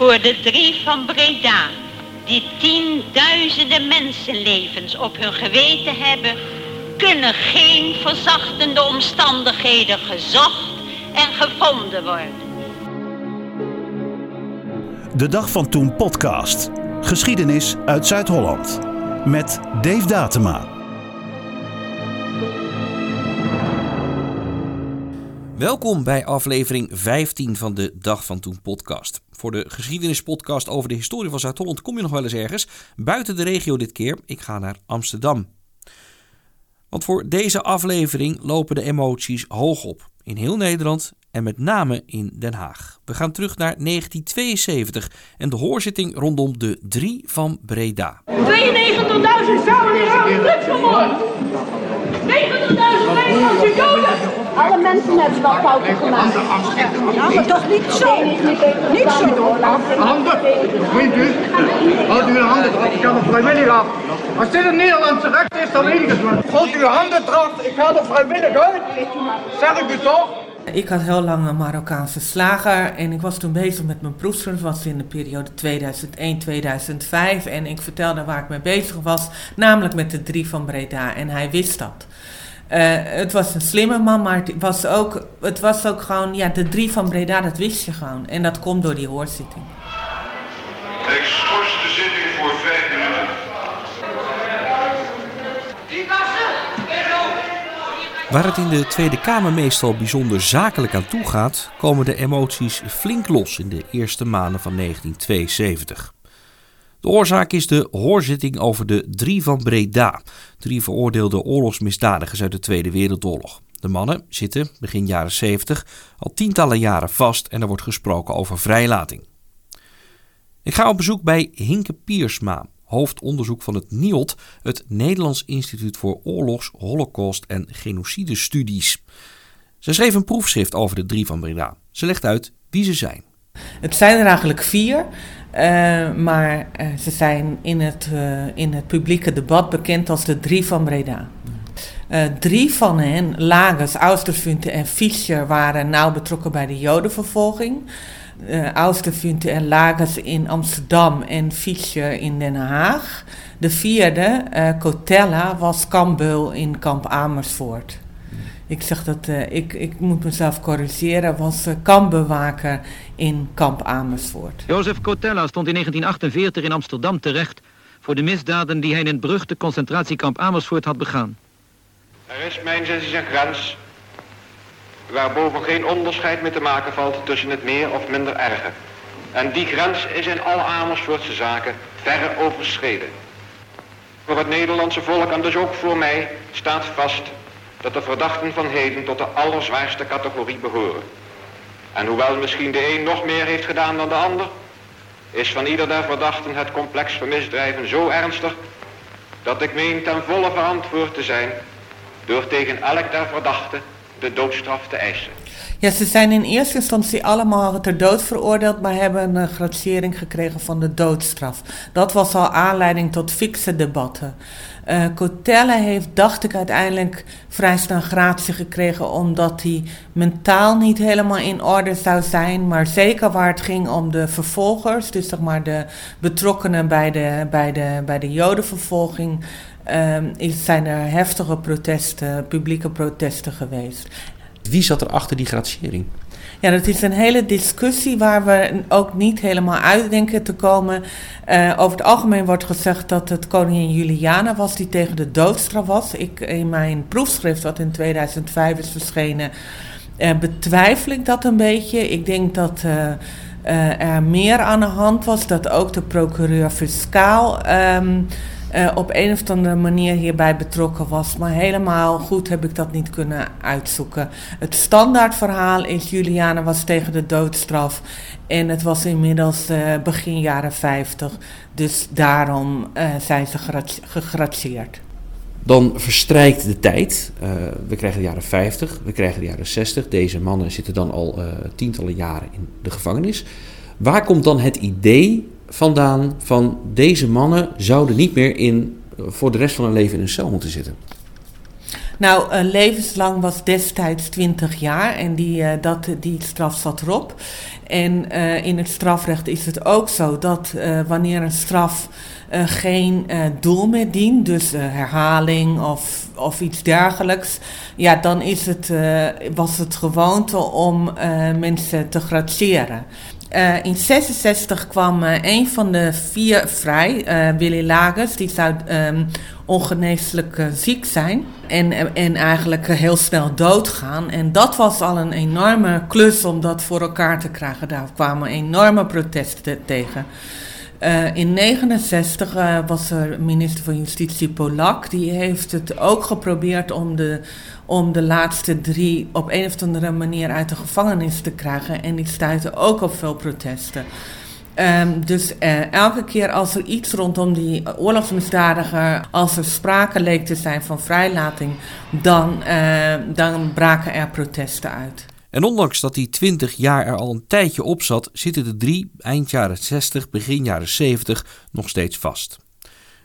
Voor de drie van Breda, die tienduizenden mensenlevens op hun geweten hebben, kunnen geen verzachtende omstandigheden gezocht en gevonden worden. De Dag van Toen podcast. Geschiedenis uit Zuid-Holland. Met Dave Datema. Welkom bij aflevering 15 van de Dag van Toen podcast. Voor de geschiedenispodcast over de historie van Zuid-Holland kom je nog wel eens ergens. Buiten de regio dit keer. Ik ga naar Amsterdam. Want voor deze aflevering lopen de emoties hoog op. In heel Nederland en met name in Den Haag. We gaan terug naar 1972 en de hoorzitting rondom de drie van Breda. 92.000 zouden druk vermoord. 90.000 Nederlandse. Alle mensen hebben wel fouten gemaakt. Ja, maar toch niet zo. Niet zo. Handen, vriend u. Houd uw handen eraf, ik ga er vrijwillig af. Als dit een Nederlandse recht is, dan weet ik het wel. Houd uw handen eraf, ik ga er vrijwillig uit. Zeg ik u toch? Ik had heel lang een Marokkaanse slager en ik was toen bezig met mijn proefschrift, was in de periode 2001-2005 en ik vertelde waar ik mee bezig was, namelijk met de drie van Breda en hij wist dat. Uh, het was een slimme man, maar het was, ook, het was ook gewoon, ja, de drie van Breda, dat wist je gewoon. En dat komt door die hoorzitting. Ik schors de zitting voor vijf minuten. Waar het in de Tweede Kamer meestal bijzonder zakelijk aan toe gaat, komen de emoties flink los in de eerste maanden van 1972. De oorzaak is de hoorzitting over de drie van Breda, drie veroordeelde oorlogsmisdadigers uit de Tweede Wereldoorlog. De mannen zitten begin jaren 70 al tientallen jaren vast en er wordt gesproken over vrijlating. Ik ga op bezoek bij Hinke Piersma, hoofdonderzoek van het NIOD, het Nederlands Instituut voor Oorlogs, Holocaust en Genocidestudies. Ze schreef een proefschrift over de drie van Breda. Ze legt uit wie ze zijn. Het zijn er eigenlijk vier, uh, maar uh, ze zijn in het, uh, in het publieke debat bekend als de drie van Breda. drie van hen, Lagers, Austerfunte en Fischer, waren nauw betrokken bij de Jodenvervolging. Uh, Austerfunte en Lagers in Amsterdam en Fischer in Den Haag. De vierde, Cotella, was kampbeul in kamp Amersfoort. Ik zeg dat uh, ik, ik moet mezelf corrigeren, was uh, kampbewaker in kamp Amersfoort. Jozef Cotella stond in 1948 in Amsterdam terecht voor de misdaden die hij in het beruchte concentratiekamp Amersfoort had begaan. Er is mijn zin een grens waarboven geen onderscheid meer te maken valt tussen het meer of minder erge. En die grens is in alle Amersfoortse zaken verre overschreden. Voor het Nederlandse volk en dus ook voor mij staat vast dat de verdachten van heden tot de allerzwaarste categorie behoren. En hoewel misschien de een nog meer heeft gedaan dan de ander, is van ieder der verdachten het complex van misdrijven zo ernstig dat ik meen ten volle verantwoord te zijn door tegen elk der verdachten de doodstraf te eisen. Ja, ze zijn in eerste instantie allemaal ter dood veroordeeld, maar hebben een gradering gekregen van de doodstraf. Dat was al aanleiding tot fikse debatten. Uh, heeft, dacht ik, uiteindelijk vrij snel gratie gekregen omdat hij mentaal niet helemaal in orde zou zijn. Maar zeker waar het ging om de vervolgers, dus zeg maar de betrokkenen bij de, bij de, bij de jodenvervolging, is, zijn er heftige protesten, publieke protesten geweest. Wie zat er achter die gratiering? Ja, dat is een hele discussie waar we ook niet helemaal uit denken te komen. Uh, over het algemeen wordt gezegd dat het koningin Juliana was die tegen de doodstraf was. Ik, in mijn proefschrift, wat in 2005 is verschenen, uh, betwijfel ik dat een beetje. Ik denk dat uh, er meer aan de hand was, dat ook de procureur-fiscaal. Um, uh, op een of andere manier hierbij betrokken was. Maar helemaal goed heb ik dat niet kunnen uitzoeken. Het standaardverhaal is: Juliana was tegen de doodstraf. En het was inmiddels uh, begin jaren 50. Dus daarom uh, zijn ze gegratieerd. Dan verstrijkt de tijd. we krijgen de jaren 50, we krijgen de jaren 60. Deze mannen zitten dan al tientallen jaren in de gevangenis. Waar komt dan het idee vandaan van deze mannen zouden niet meer in, voor de rest van hun leven in een cel moeten zitten? Nou, levenslang was destijds 20 jaar en die, uh, dat, die straf zat erop. En uh, in het strafrecht is het ook zo dat wanneer een straf geen doel meer dient, dus herhaling of, of iets dergelijks, ja, dan is het, was het gewoonte om mensen te gratiëren. Uh, in 66 kwam uh, een van de vier vrij, uh, Willy Lagers. Die zou um, ongeneeslijk ziek zijn en, en eigenlijk heel snel doodgaan. En dat was al een enorme klus om dat voor elkaar te krijgen. Daar kwamen enorme protesten tegen. Uh, in 69 uh, was er minister van Justitie Polak. Die heeft het ook geprobeerd om de, om de laatste drie op een of andere manier uit de gevangenis te krijgen. En die stuitte ook op veel protesten. Um, dus uh, elke keer als er iets rondom die oorlogsmisdadiger, als er sprake leek te zijn van vrijlating, dan, dan braken er protesten uit. En ondanks dat die 20 jaar er al een tijdje op zat, zitten de drie eind jaren 60, begin jaren 70 nog steeds vast.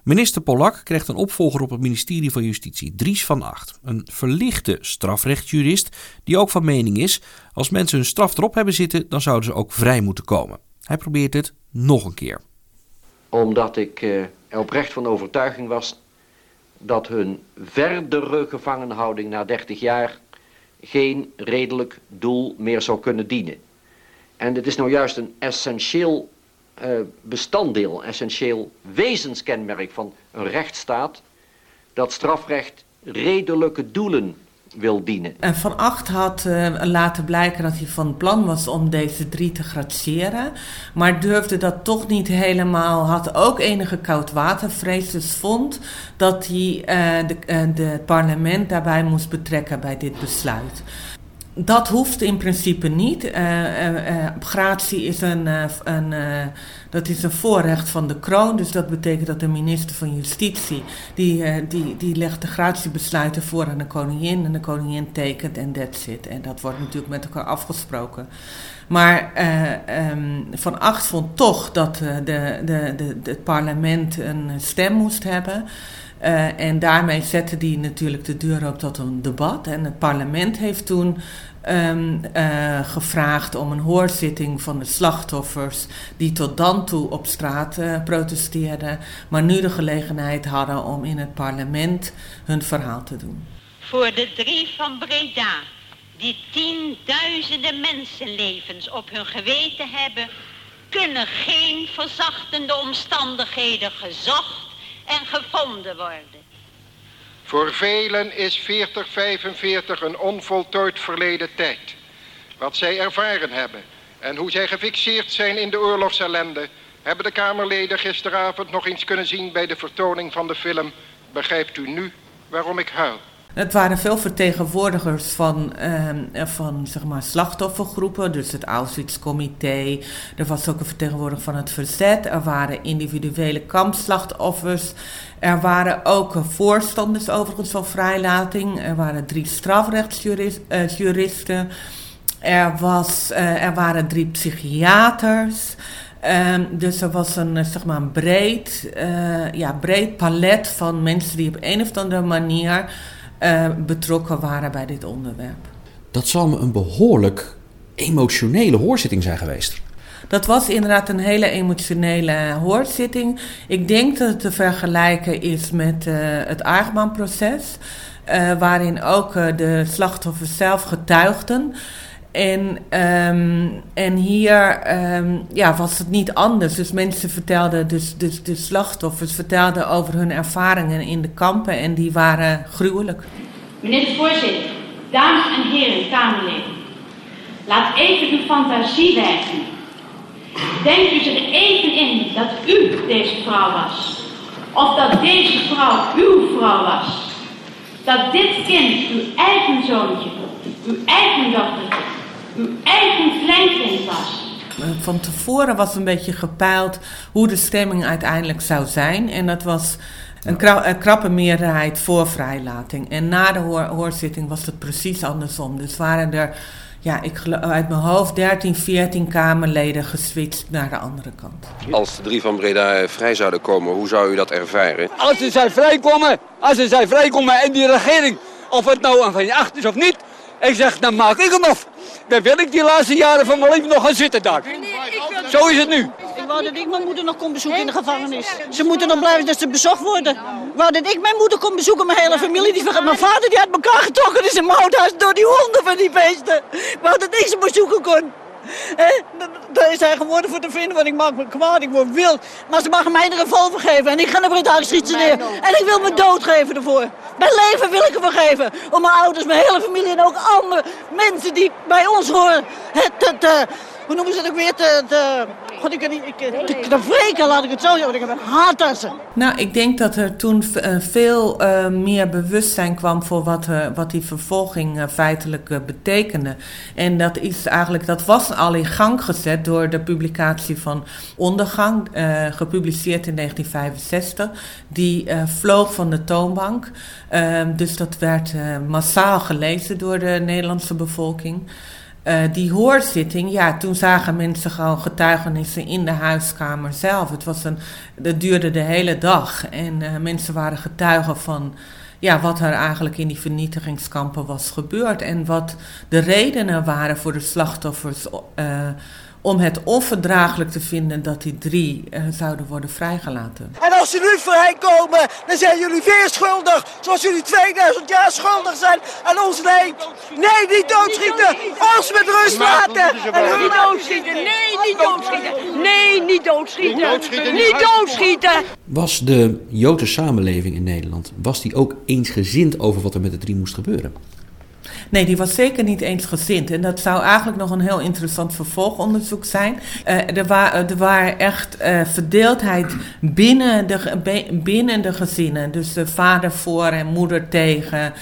Minister Polak krijgt een opvolger op het ministerie van Justitie, Dries van Acht. Een verlichte strafrechtjurist die ook van mening is: als mensen hun straf erop hebben zitten, dan zouden ze ook vrij moeten komen. Hij probeert het nog een keer. Omdat ik uh, er oprecht van overtuiging was dat hun verdere gevangenhouding na 30 jaar geen redelijk doel meer zou kunnen dienen. En dit is nou juist een essentieel uh, bestanddeel, essentieel wezenskenmerk van een rechtsstaat, dat strafrecht redelijke doelen wil dienen. En Van Acht had uh, laten blijken dat hij van plan was om deze drie te graciëren, maar durfde dat toch niet helemaal, had ook enige koudwatervrees, dus vond dat hij uh, de, uh, de parlement daarbij moest betrekken bij dit besluit. Dat hoeft in principe niet. Uh, gratie is een, een, dat is een voorrecht van de kroon. Dus dat betekent dat de minister van Justitie... die, die, die legt de gratiebesluiten voor aan de koningin... en de koningin tekent en that's it. En dat wordt natuurlijk met elkaar afgesproken. Maar um, Van Acht vond toch dat de, de, de, het parlement een stem moest hebben... Uh, en daarmee zette die natuurlijk de deur op tot een debat. En het parlement heeft toen uh, gevraagd om een hoorzitting van de slachtoffers die tot dan toe op straat protesteerden, maar nu de gelegenheid hadden om in het parlement hun verhaal te doen. Voor de drie van Breda, die tienduizenden mensenlevens op hun geweten hebben, kunnen geen verzachtende omstandigheden gezocht en gevonden worden. Voor velen is 4045 een onvoltooid verleden tijd. Wat zij ervaren hebben en hoe zij gefixeerd zijn in de oorlogsellende... hebben de Kamerleden gisteravond nog eens kunnen zien bij de vertoning van de film... Begrijpt u nu waarom ik huil? Het waren veel vertegenwoordigers van, uh, van zeg maar, slachtoffergroepen, dus het Auschwitz-comité. Er was ook een vertegenwoordiger van het verzet. Er waren individuele kampslachtoffers. Er waren ook voorstanders overigens van vrijlating. Er waren drie strafrechtsjuristen. Er, was, uh, er waren drie psychiaters. Um, dus er was een, zeg maar, een breed, ja, breed palet van mensen die op een of andere manier uh, betrokken waren bij dit onderwerp. Dat zal me een behoorlijk emotionele hoorzitting zijn geweest. Dat was inderdaad een hele emotionele hoorzitting. Ik denk dat het te vergelijken is met uh, het Aardman-proces, uh, waarin ook de slachtoffers zelf getuigden. En, um, en hier um, ja, was het niet anders. Dus mensen vertelden, dus, dus de slachtoffers vertelden over hun ervaringen in de kampen en die waren gruwelijk. Meneer de voorzitter, dames en heren, Kamerleden. Laat even uw fantasie werken. Denkt u zich even in dat u deze vrouw was. Of dat deze vrouw uw vrouw was. Dat dit kind uw eigen zoontje, uw eigen dochtertje uw eigen kleinkind was. Van tevoren was een beetje gepeild hoe de stemming uiteindelijk zou zijn. En dat was een, kra een krappe meerderheid voor vrijlating. En na de hoor hoorzitting was het precies andersom. Dus waren er, ja, ik uit mijn hoofd 13, 14 Kamerleden geswitcht naar de andere kant. Als de drie van Breda vrij zouden komen, hoe zou u dat ervaren? Als ze zijn vrijkomen, als ze zijn vrijkomen en die regering Of het nou een van je acht is of niet. Ik zeg, dan maak ik hem af. Dan wil ik die laatste jaren van mijn leven nog gaan zitten daar. Zo is het nu. Ik wou dat ik mijn moeder nog kon bezoeken in de gevangenis. Ze moeten nog blijven dat ze bezocht worden. Ik wou dat ik mijn moeder kon bezoeken, mijn hele familie. Die, mijn vader die uit elkaar getrokken is in mijn huis door die honden van die beesten. Ik wou dat ik ze bezoeken kon. Daar is hij geworden voor te vinden, want ik maak me kwaad, ik word wild. Maar ze mag mij een revolver geven en ik ga naar Breda schieten neer. En ik wil me dood geven ervoor. Mijn leven wil ik ervoor geven. Om mijn ouders, mijn hele familie en ook andere mensen die bij ons horen. Het, het, uh, hoe noemen ze het ook weer? Te, te, God, ik ik, wreken, laat ik het zo zeggen. Ik heb een haat ze. Nou, ik denk dat er toen uh, veel uh, meer bewustzijn kwam voor wat, uh, wat die vervolging feitelijk betekende. En dat is eigenlijk, dat was al in gang gezet door de publicatie van Ondergang, gepubliceerd in 1965. Die vloog van de toonbank. Ehm, dus dat werd massaal gelezen door de Nederlandse bevolking. Uh, die hoorzitting, ja, toen zagen mensen gewoon getuigenissen in de huiskamer zelf. Het was een, dat duurde de hele dag en uh, mensen waren getuigen van ja, wat er eigenlijk in die vernietigingskampen was gebeurd en wat de redenen waren voor de slachtoffers uh, om het onverdraaglijk te vinden dat die drie uh, zouden worden vrijgelaten. En als ze nu vrijkomen, dan zijn jullie weer schuldig. Zoals jullie 2000 jaar schuldig zijn aan ons leed. Nee, niet doodschieten. Ons met rust laten. En niet doodschieten. Nee, niet doodschieten. Nee, niet doodschieten. Niet doodschieten. Was de Joodse samenleving in Nederland, was die ook eensgezind over wat er met de drie moest gebeuren? Nee, die was zeker niet eensgezind. En dat zou eigenlijk nog een heel interessant vervolgonderzoek zijn. Uh, er, wa er waren echt uh, verdeeldheid binnen de, binnen de gezinnen. Dus de vader voor en moeder tegen.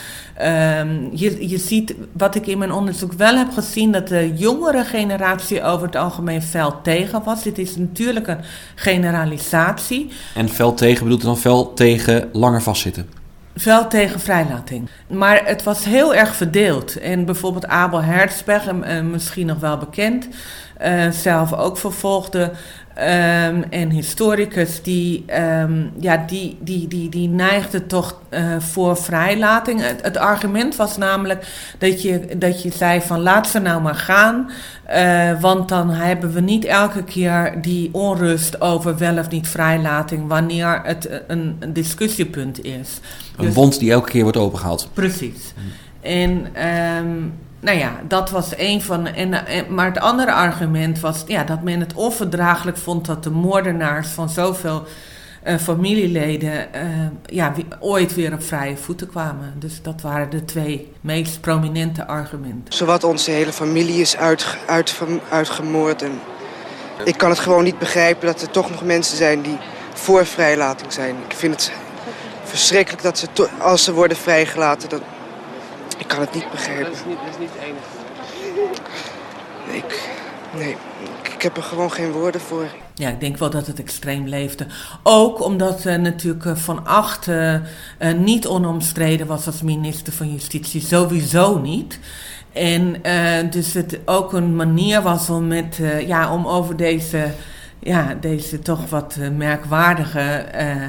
Um, je, je ziet, wat ik in mijn onderzoek wel heb gezien, dat de jongere generatie over het algemeen fel tegen was. Dit is natuurlijk een generalisatie. En fel tegen bedoelt dan fel tegen langer vastzitten? Wel tegen vrijlating. Maar het was heel erg verdeeld. En bijvoorbeeld Abel Herzberg, uh, misschien nog wel bekend, uh, zelf ook vervolgde. Um, en historicus die, um, ja, die, die, die, die neigde toch uh, voor vrijlating. Het, het, argument was namelijk dat je, dat je zei van laat ze nou maar gaan. Uh, want dan hebben we niet elke keer die onrust over wel of niet vrijlating wanneer het een, een discussiepunt is. Een dus, wond die elke keer wordt opengehaald. Precies. En um, nou ja, dat was een van. En, en, maar het andere argument was ja, dat men het onverdraaglijk vond dat de moordenaars van zoveel uh, familieleden uh, ja, ooit weer op vrije voeten kwamen. Dus dat waren de twee meest prominente argumenten. Zowat onze hele familie is uit, uit, uitgemoord. En ik kan het gewoon niet begrijpen dat er toch nog mensen zijn die voor vrijlating zijn. Ik vind het verschrikkelijk dat ze, als ze worden vrijgelaten, dan ik kan het niet begrijpen. Dat is niet, dat is niet het enige. Nee, ik, nee, ik heb er gewoon geen woorden voor. Ja, ik denk wel dat het extreem leefde. Ook omdat uh, natuurlijk uh, Van Acht uh, niet onomstreden was als minister van Justitie. Sowieso niet. En dus het ook een manier was om, met, ja, om over deze, ja, deze toch wat merkwaardige uh,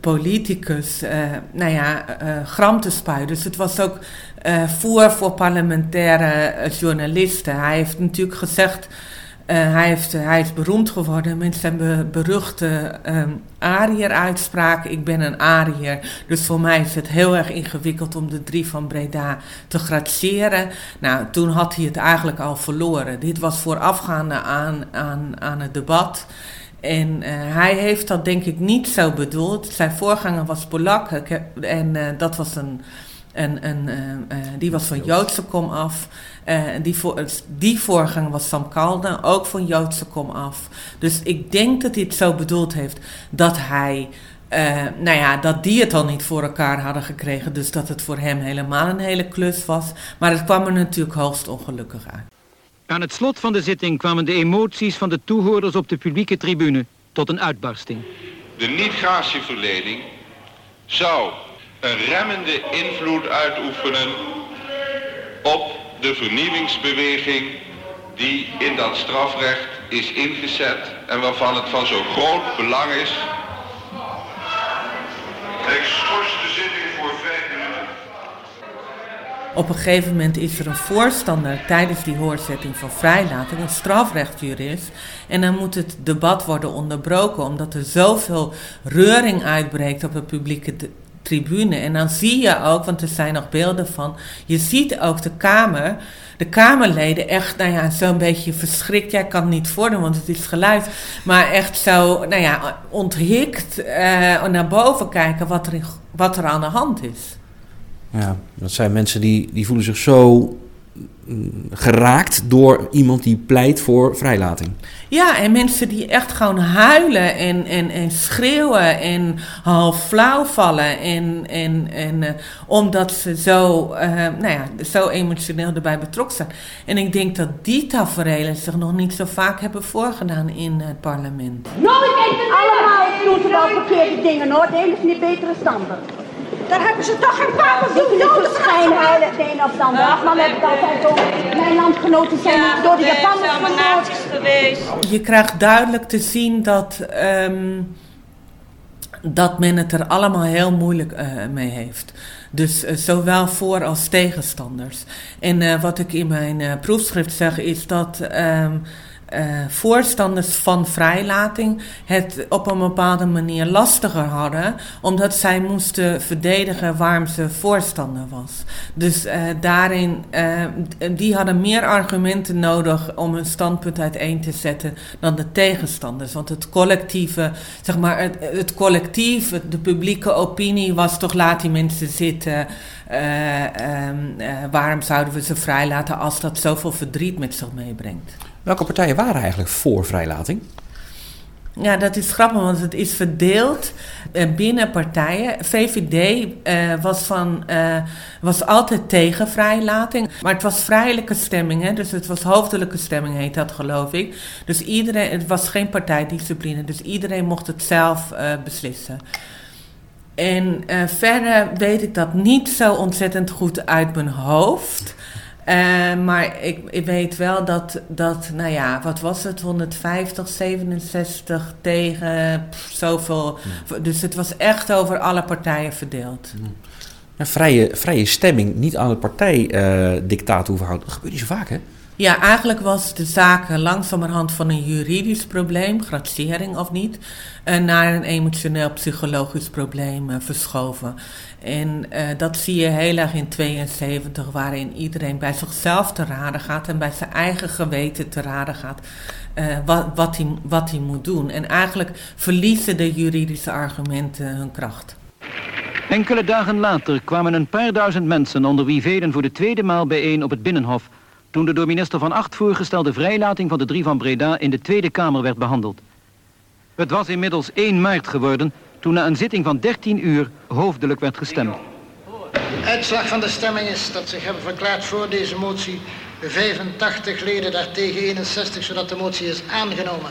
politicus, uh, nou ja, uh, gram te spuien. Dus het was ook voer voor parlementaire journalisten. Hij heeft natuurlijk gezegd, hij, heeft, hij is beroemd geworden met zijn be beruchte um, Ariër-uitspraak. Ik ben een Ariër, dus voor mij is het heel erg ingewikkeld om de drie van Breda te graciëren. Nou, toen had hij het eigenlijk al verloren. Dit was voorafgaande aan, aan, aan het debat. En uh, hij heeft dat denk ik niet zo bedoeld. Zijn voorganger was Polak en uh, dat was een, een, een uh, die was van Joodse kom af. die, voor, die voorganger was Sam Kalden, ook van Joodse kom af. Dus ik denk dat hij het zo bedoeld heeft dat hij, nou ja, dat die het al niet voor elkaar hadden gekregen. Dus dat het voor hem helemaal een hele klus was. Maar het kwam er natuurlijk hoogst ongelukkig uit. Aan het slot van de zitting kwamen de emoties van de toehoorders op de publieke tribune tot een uitbarsting. De niet-gratieverlening zou een remmende invloed uitoefenen op de vernieuwingsbeweging die in dat strafrecht is ingezet en waarvan het van zo groot belang is. Ik schors de zitting voor vijf minuten. Op een gegeven moment is er een voorstander tijdens die hoorzetting van vrijlating, een strafrechtjurist. En dan moet het debat worden onderbroken, omdat er zoveel reuring uitbreekt op een publieke tribune. En dan zie je ook, want er zijn nog beelden van, je ziet ook de Kamer, de Kamerleden echt, nou ja, zo'n beetje verschrikt. Jij kan het niet voordoen, want het is geluid. Maar echt zo, nou ja, onthikt uh, naar boven kijken wat er, wat er aan de hand is. Ja, dat zijn mensen die, die voelen zich zo mm, geraakt door iemand die pleit voor vrijlating. Ja, en mensen die echt gewoon huilen en, en, en schreeuwen en half flauw vallen. En, en, en uh, omdat ze zo, uh, nou ja, zo emotioneel erbij betrokken zijn. En ik denk dat die tafereelen zich nog niet zo vaak hebben voorgedaan in het parlement. Nooit even allemaal doen ze wel verkeerde dingen hoor. De ene is niet betere standaard. Daar hebben ze toch geen voor dood schijnhuilen de een of de ander. Ach, man, heb ik altijd zo. Mijn landgenoten zijn ja, door de Japanners vermoord. geweest. Je krijgt duidelijk te zien dat, um, dat men het er allemaal heel moeilijk uh, mee heeft. Dus uh, zowel voor als tegenstanders. En uh, wat ik in mijn proefschrift zeg is dat. Um, uh, voorstanders van vrijlating het op een bepaalde manier lastiger hadden, omdat zij moesten verdedigen waarom ze voorstander was. Dus uh, daarin, uh, die hadden meer argumenten nodig om hun standpunt uiteen te zetten dan de tegenstanders. Want het collectieve, zeg maar, het, collectief, de publieke opinie was toch laat die mensen zitten. Um, waarom zouden we ze vrijlaten als dat zoveel verdriet met zich meebrengt? Welke partijen waren eigenlijk voor vrijlating? Ja, dat is grappig, want het is verdeeld eh, binnen partijen. VVD uh, was, van, uh, was altijd tegen vrijlating, maar het was vrijelijke stemming, hè? dus het was hoofdelijke stemming, heet dat geloof ik. Dus iedereen, het was geen partijdiscipline, dus iedereen mocht het zelf beslissen. En verder weet ik dat niet zo ontzettend goed uit mijn hoofd. Uh, maar ik, ik, weet wel dat, dat, nou ja, wat was het? 150, 67 tegen pff, zoveel. Dus het was echt over alle partijen verdeeld. Een vrije, vrije stemming, niet aan het partijdictaat uh, hoeven houden. Dat gebeurt niet zo vaak, hè? Ja, eigenlijk was de zaak langzamerhand van een juridisch probleem, gradering of niet, uh, naar een emotioneel-psychologisch probleem uh, verschoven. En uh, dat zie je heel erg in 72, waarin iedereen bij zichzelf te raden gaat en bij zijn eigen geweten te raden gaat wat, wat, hij, wat hij moet doen. En eigenlijk verliezen de juridische argumenten hun kracht. Enkele dagen later kwamen een paar duizend mensen, onder wie velen voor de tweede maal bijeen op het Binnenhof toen de door minister Van Acht voorgestelde vrijlating van de drie van Breda in de Tweede Kamer werd behandeld. Het was inmiddels 1 maart geworden toen na een zitting van 13 uur hoofdelijk werd gestemd. De uitslag van de stemming is dat zich hebben verklaard voor deze motie 85 leden, daartegen 61, zodat de motie is aangenomen.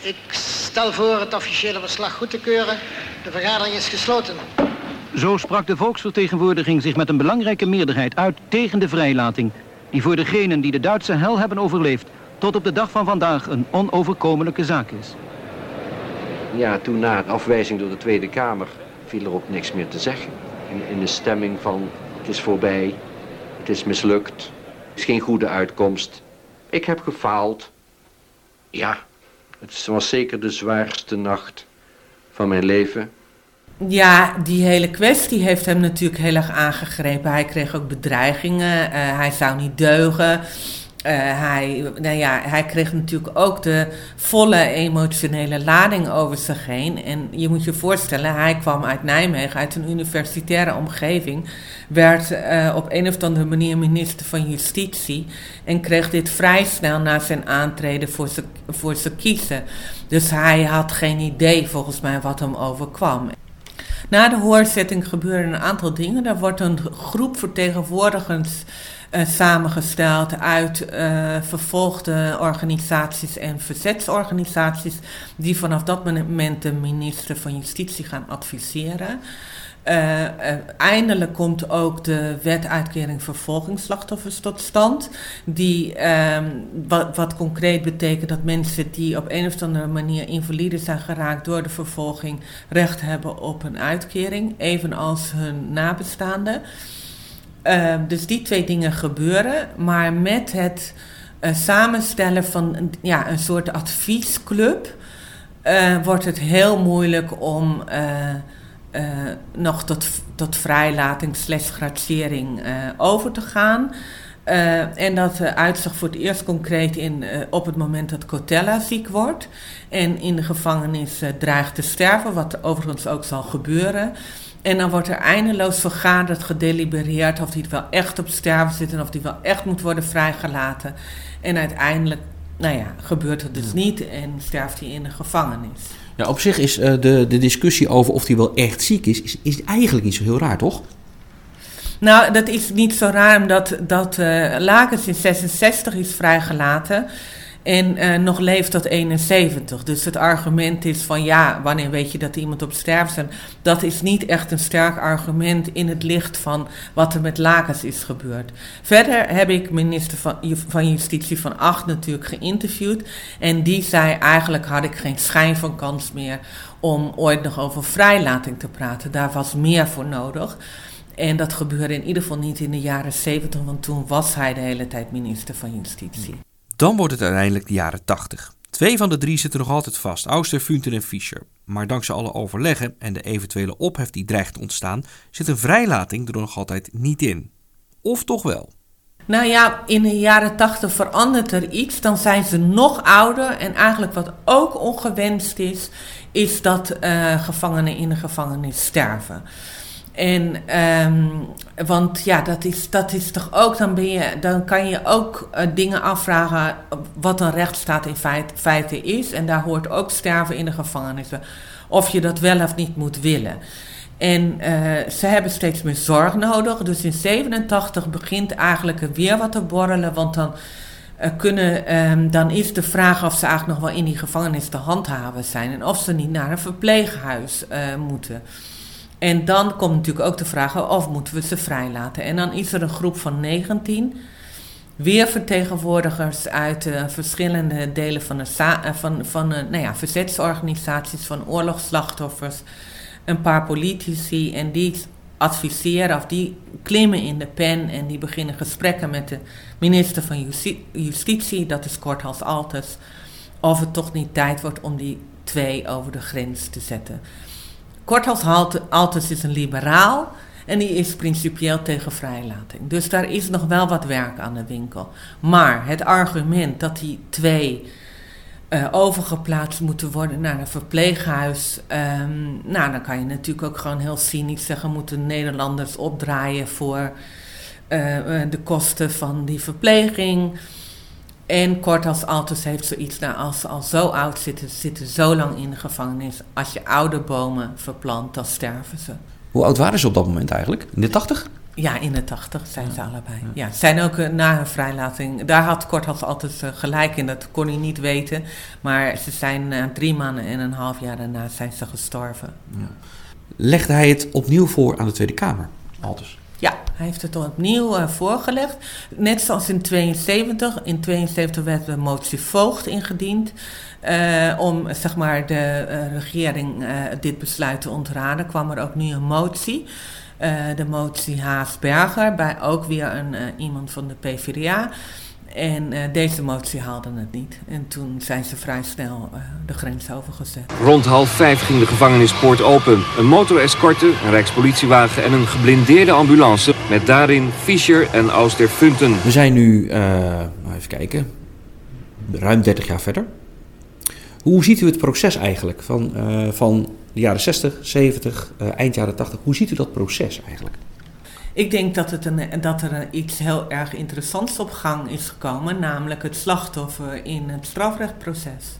Ik stel voor het officiële verslag goed te keuren. De vergadering is gesloten. Zo sprak de volksvertegenwoordiging zich met een belangrijke meerderheid uit tegen de vrijlating die voor degenen die de Duitse hel hebben overleefd tot op de dag van vandaag een onoverkomelijke zaak is. Ja, toen na afwijzing door de Tweede Kamer viel er ook niks meer te zeggen. In, in de stemming van het is voorbij, het is mislukt, het is geen goede uitkomst. Ik heb gefaald. Ja, het was zeker de zwaarste nacht van mijn leven. Ja, die hele kwestie heeft hem natuurlijk heel erg aangegrepen. Hij kreeg ook bedreigingen, uh, hij zou niet deugen. Uh, hij, nou ja, hij kreeg natuurlijk ook de volle emotionele lading over zich heen. En je moet je voorstellen, hij kwam uit Nijmegen, uit een universitaire omgeving. Werd uh, op een of andere manier minister van Justitie. En kreeg dit vrij snel na zijn aantreden voor zijn voor kiezen. Dus hij had geen idee volgens mij wat hem overkwam. Na de hoorzetting gebeuren een aantal dingen. Er wordt een groep vertegenwoordigers uh, samengesteld uit uh, vervolgde organisaties en verzetsorganisaties, die vanaf dat moment de minister van Justitie gaan adviseren. Uh, eindelijk komt ook de wet uitkering vervolgingsslachtoffers tot stand. Die, uh, wat, concreet betekent dat mensen die op een of andere manier invalide zijn geraakt door de vervolging recht hebben op een uitkering, evenals hun nabestaanden. Uh, dus die twee dingen gebeuren, maar met het uh, samenstellen van ja, een soort adviesclub wordt het heel moeilijk om nog tot, tot vrijlating slash gratering over te gaan. en dat uitzicht voor het eerst concreet in, op het moment dat Cotella ziek wordt en in de gevangenis dreigt te sterven, wat overigens ook zal gebeuren. En dan wordt er eindeloos vergaderd, gedelibereerd of hij wel echt op sterven zit en of hij wel echt moet worden vrijgelaten. En uiteindelijk, nou ja, gebeurt het dus niet en sterft hij in de gevangenis. Ja, op zich is uh, de, de discussie over of hij wel echt ziek is, is, is eigenlijk niet zo heel raar, toch? Nou, dat is niet zo raar omdat dat, uh, Lakens in 66 is vrijgelaten. En uh, nog leeft tot 71. Dus het argument is van ja, wanneer weet je dat iemand op sterft? En dat is niet echt een sterk argument in het licht van wat er met Lakens is gebeurd. Verder heb ik minister van, van Justitie van Acht natuurlijk geïnterviewd. En die zei eigenlijk had ik geen schijn van kans meer om ooit nog over vrijlating te praten. Daar was meer voor nodig. En dat gebeurde in ieder geval niet in de jaren 70, want toen was hij de hele tijd minister van Justitie. Dan wordt het uiteindelijk de jaren 80. Twee van de drie zitten nog altijd vast, Auster, Funten en Fischer. Maar dankzij alle overleggen en de eventuele ophef die dreigt te ontstaan, zit een vrijlating er nog altijd niet in. Of toch wel? Nou ja, in de jaren 80 verandert er iets. Dan zijn ze nog ouder. En eigenlijk wat ook ongewenst is, is dat uh, gevangenen in de gevangenis sterven. En, um, want ja, dat is, dat is toch ook, dan, ben je, dan kan je ook uh, dingen afvragen wat een rechtsstaat in feit, feite is. En daar hoort ook sterven in de gevangenissen. Of je dat wel of niet moet willen. En uh, ze hebben steeds meer zorg nodig. Dus in 87 begint eigenlijk weer wat te borrelen. Want dan, uh, kunnen, um, dan is de vraag of ze eigenlijk nog wel in die gevangenis te handhaven zijn. En of ze niet naar een verpleeghuis moeten. En dan komt natuurlijk ook de vraag of moeten we ze vrijlaten. En dan is er een groep van 19, weer vertegenwoordigers uit uh, verschillende delen van de, uh, van, van uh, nou ja, verzetsorganisaties, van oorlogsslachtoffers, een paar politici en die adviseren of die klimmen in de pen en die beginnen gesprekken met de minister van Justitie, Justitie dat is Korthals Altes, of het toch niet tijd wordt om die twee over de grens te zetten. Korthals Altes is een liberaal en die is principieel tegen vrijlating. Dus daar is nog wel wat werk aan de winkel. Maar het argument dat die twee uh, overgeplaatst moeten worden naar een verpleeghuis. Um, nou, dan kan je natuurlijk ook gewoon heel cynisch zeggen: moeten Nederlanders opdraaien voor uh, de kosten van die verpleging. En kort als Altus heeft zoiets, nou, als ze al zo oud zitten, zitten zo lang in de gevangenis. Als je oude bomen verplant, dan sterven ze. Hoe oud waren ze op dat moment eigenlijk? In de tachtig? Ja, in de tachtig zijn ze allebei. Ja, zijn ook uh, na hun vrijlating. Daar had Korthals altijd uh, gelijk in, dat kon hij niet weten. Maar ze zijn uh, drie maanden en een half jaar daarna zijn ze gestorven. Ja. Legde hij het opnieuw voor aan de Tweede Kamer, Altus? Ja, hij heeft het opnieuw uh, voorgelegd. Net zoals in 72. In 72 werd de motie Voogd ingediend. Uh, om zeg maar, de uh, regering dit besluit te ontraden, kwam er ook nu een motie. de motie Haas-Berger, bij ook weer een, iemand van de PvdA. En uh, deze motie haalde het niet. En toen zijn ze vrij snel uh, de grens overgezet. Rond half vijf ging de gevangenispoort open. Een motorescorte, een rijkspolitiewagen en een geblindeerde ambulance... met daarin Fischer en Auster Funten. We zijn nu, uh, even kijken, ruim 30 jaar verder. Hoe ziet u het proces eigenlijk van, van de jaren 60, 70, eind jaren 80? Hoe ziet u dat proces eigenlijk? Ik denk dat, het een, dat er iets heel erg interessants op gang is gekomen, namelijk het slachtoffer in het strafrechtproces.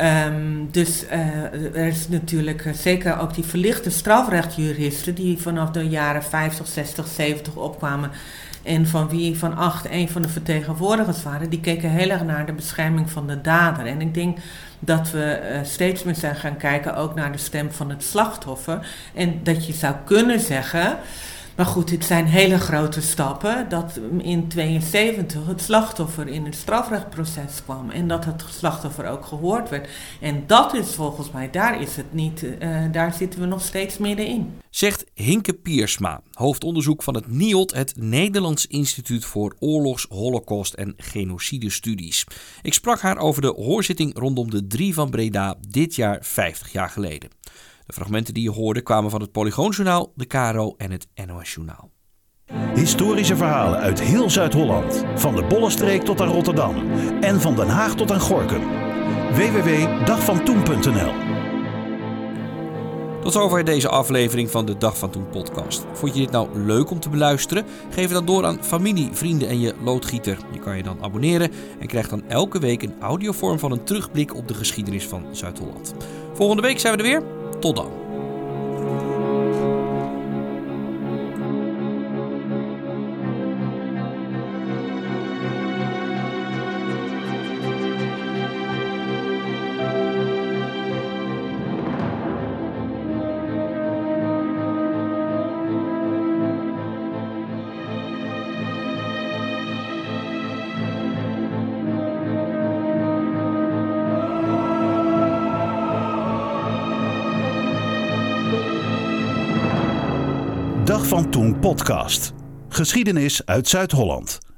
Um, dus uh, er is natuurlijk uh, zeker ook die verlichte strafrechtjuristen die vanaf de jaren 50, 60, 70 opkwamen en van wie Van Acht een van de vertegenwoordigers waren, die keken heel erg naar de bescherming van de dader. En ik denk dat we uh, steeds meer zijn gaan kijken ook naar de stem van het slachtoffer. En dat je zou kunnen zeggen Maar goed, het zijn hele grote stappen dat in 72 het slachtoffer in het strafrechtproces kwam en dat het slachtoffer ook gehoord werd. En dat is volgens mij, daar is het niet, uh, daar zitten we nog steeds middenin. Zegt Hinke Piersma, hoofdonderzoek van het NIOD, het Nederlands Instituut voor Oorlogs, Holocaust en Genocidestudies. Ik sprak haar over de hoorzitting rondom de drie van Breda dit jaar 50 jaar geleden. De fragmenten die je hoorde kwamen van het Polygoonjournaal, de Caro en het NOS Journaal. Historische verhalen uit heel Zuid-Holland. Van de Bollenstreek tot aan Rotterdam. En van Den Haag tot aan Gorkum. www.dagvantoen.nl Tot zover deze aflevering van de Dag van Toen podcast. Vond je dit nou leuk om te beluisteren? Geef het dan door aan familie, vrienden en je loodgieter. Je kan je dan abonneren en krijgt dan elke week een audiovorm van een terugblik op de geschiedenis van Zuid-Holland. Volgende week zijn we er weer. Tot van Toen podcast. Geschiedenis uit Zuid-Holland.